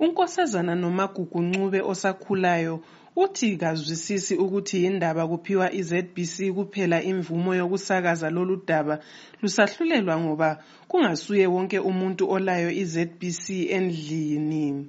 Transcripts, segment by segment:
unkosazana nomagugu ncube osakhulayo uthi kazwisisi ukuthi yindaba kuphiwa i-ZBC kuphela imvumo yokusakaza lolu daba lusahlulelwa ngoba kungasuye wonke umuntu olayo i-ZBC endlini.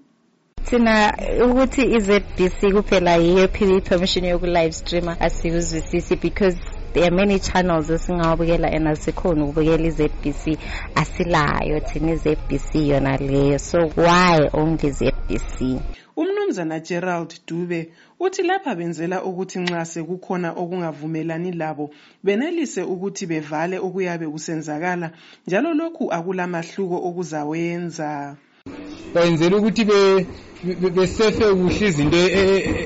Thina ukuthi i-ZBC kuphela yiyo ephiwe i-permission yoku-live streamer asikuzwisisi because there are many channels esingawabukela and asikhoni ukubukela i-ZBC asilayo thina i-ZBC yona leyo. So why only ZBC umnumzana gerald dube uthi lapha benzela ukuthi nxa sekukhona okungavumelani labo benelise ukuthi bevale okuyabe kusenzakala njalo lokhu akulamahluko okuzawenza. Bayenzela ukuthi besefe kuhle izinto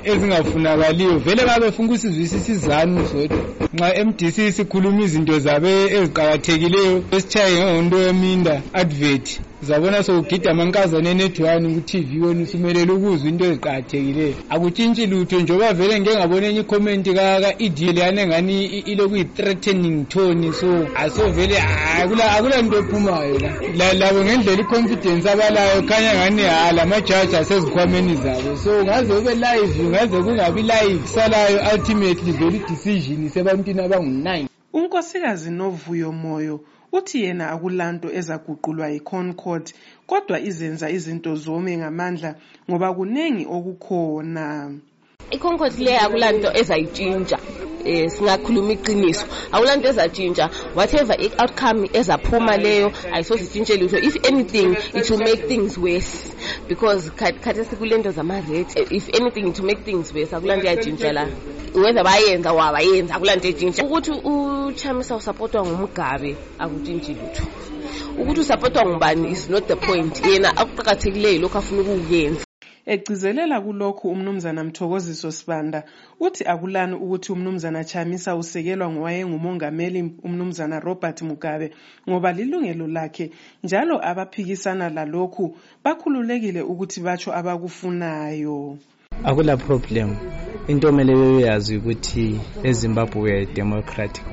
ezingafunakaliyo. Vele babefuna ukusizwisisa izanu zodwa. Nxa mdc sikhuluma izinto zabe eziqakathekileyo esitshaye ngehonto yeminda advert. Zabona sokugida amankazana enethwani ku-tv wona usumelele ukuzwa into eziqakathekileyo. Akutshintshi lutho njengoba vele ngike ngabona enye ikhomenti ka-ed leyana engani iloku yi-threatening tone so aso vele akula nto ephumayo la. Labo ngendlela i-confidence abalayo khanya ngani ha lamajaji asezikhwameni zabo. So ngaze kube live ngaze kungabi live kusalayo ultimately vele i-decision isebantwini abangu-nine. Unkosikazi novuyo moyo uthi yena akulanto ezaguqulwa yi-concord kodwa izenza izinto zome ngamandla ngoba kuningi okukhona. I-concord le akulanto ezayitshintsha eh singakhuluma iqiniso. Akulanto ezatshintsha whatever i-outcome ezaphuma leyo ayisositshintshe lutho. If anything it will make things worse. Because khathi sikulento zama-rate if anything will make things worse akulanto eyatshintsha la. Whether bayenza wabayenza akulanto etshintsha ukuthi uchamisa usapotwa ngumgabe akutshintshi lutho. Ukuthi usapotwa ngubani is not the point. Yena akuqakathekileyo lokhu afuna ukukuyenza egcizelela kulokhu umnumzana mthokoziso sibanda uthi akulani ukuthi umnumzana chamisa usekelwa ngowayengumongameli umnumzana robert mugabe ngoba lilungelo lakhe njalo abaphikisana lalokhu bakhululekile ukuthi batsho abakufunayo. Akula problem. Into omele bebeyazi ukuthi ezimbabwe we are a democratic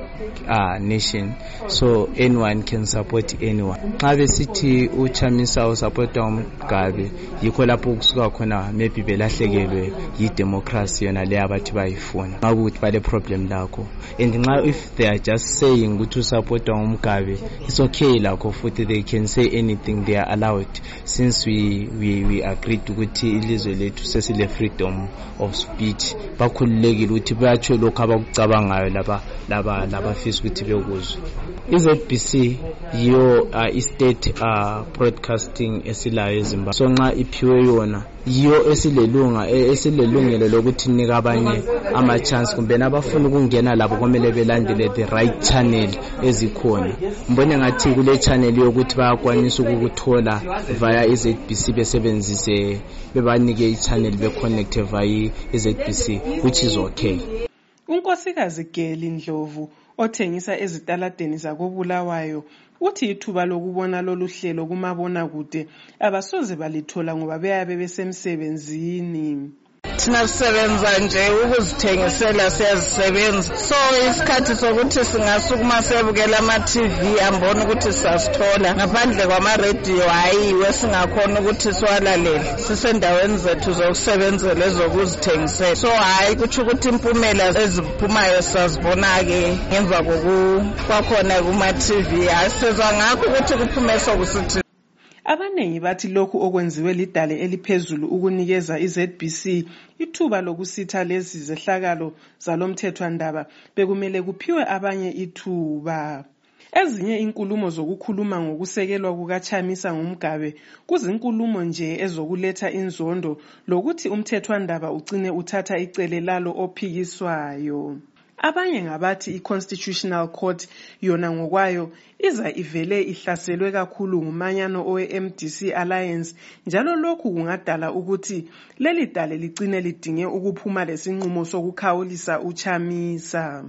uh, nation. So anyone can support anyone. Nxa besithi uchamisa usapota umgabe yikho lapho kusuka khona maybe belahlekelwe yi-democracy yona leyo abathi bayifuna. Ngakuthi bale-problem lakho. And nxa if they are just saying ukuthi usapota umgabe it's okay lakho futhi they can say anything they are allowed. Since we, we, we agreed ukuthi ilizwe lethu sesile freedom of speech. Bakhululekile ukuthi batsho lokhu abakucabangayo laba laba labafisa ukuthi bekuzwe. i-ZBC yiyo uh, i-state uh, broadcasting esilayo ezimbabwe. So nxa iphiwe yona yiyo esilelunga esilelungelo lokuthi nika abanye ama-chance kumbe nabafuna ukungena labo kumele belandele the right channel ezikhona. Mbone ngathi kule channel yokuthi bayakwanisa ukukuthola via i-ZBC besebenzise bebanike i-channel beconnecte via i-ZBC which is okay. Unkosikazi geli ndlovu othengisa ezitaladeni zakobulawayo uthi ithuba lokubona lolu hlelo kumabonakude abasoze balithola ngoba beyabe besemsebenzini. Thina sisebenza nje ukuzithengisela siyazisebenza. So isikhathi sokuthi singasukuma sebukela ama-tv ambona ukuthi sisasithola ngaphandle kwamarediyo hayiwe singakhona ukuthi siwalalele. Sisendaweni zethu zokusebenzela ezokuzithengisela. So hhayi kutsho ukuthi impumela eziphumayo sazibona-ke ngemva kwakhona kuma-tv hhayi sezwa ngakho ukuthi kuphume sokusithi abaningi bathi lokhu okwenziwe lidale eliphezulu ukunikeza i-ZBC ithuba lokusitha lezi zehlakalo zalomthethwandaba bekumele kuphiwe abanye ithuba. Ezinye inkulumo zokukhuluma ngokusekelwa kukachamisa ngumgabe kuzinkulumo nje ezokuletha inzondo lokuthi umthethwandaba ugcine uthatha icele lalo ophikiswayo. Abanye ngabathi i-constitutional court yona ngokwayo iza ivele ihlaselwe kakhulu ngumanyano owe-mdc alliance njalo lokhu kungadala ukuthi leli dale ligcine lidinge ukuphuma lesinqumo sokukhawulisa uchamisa.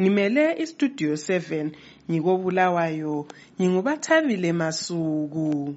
Ngimele istudio 7 ngikobulawayo ngingubathabile masuku.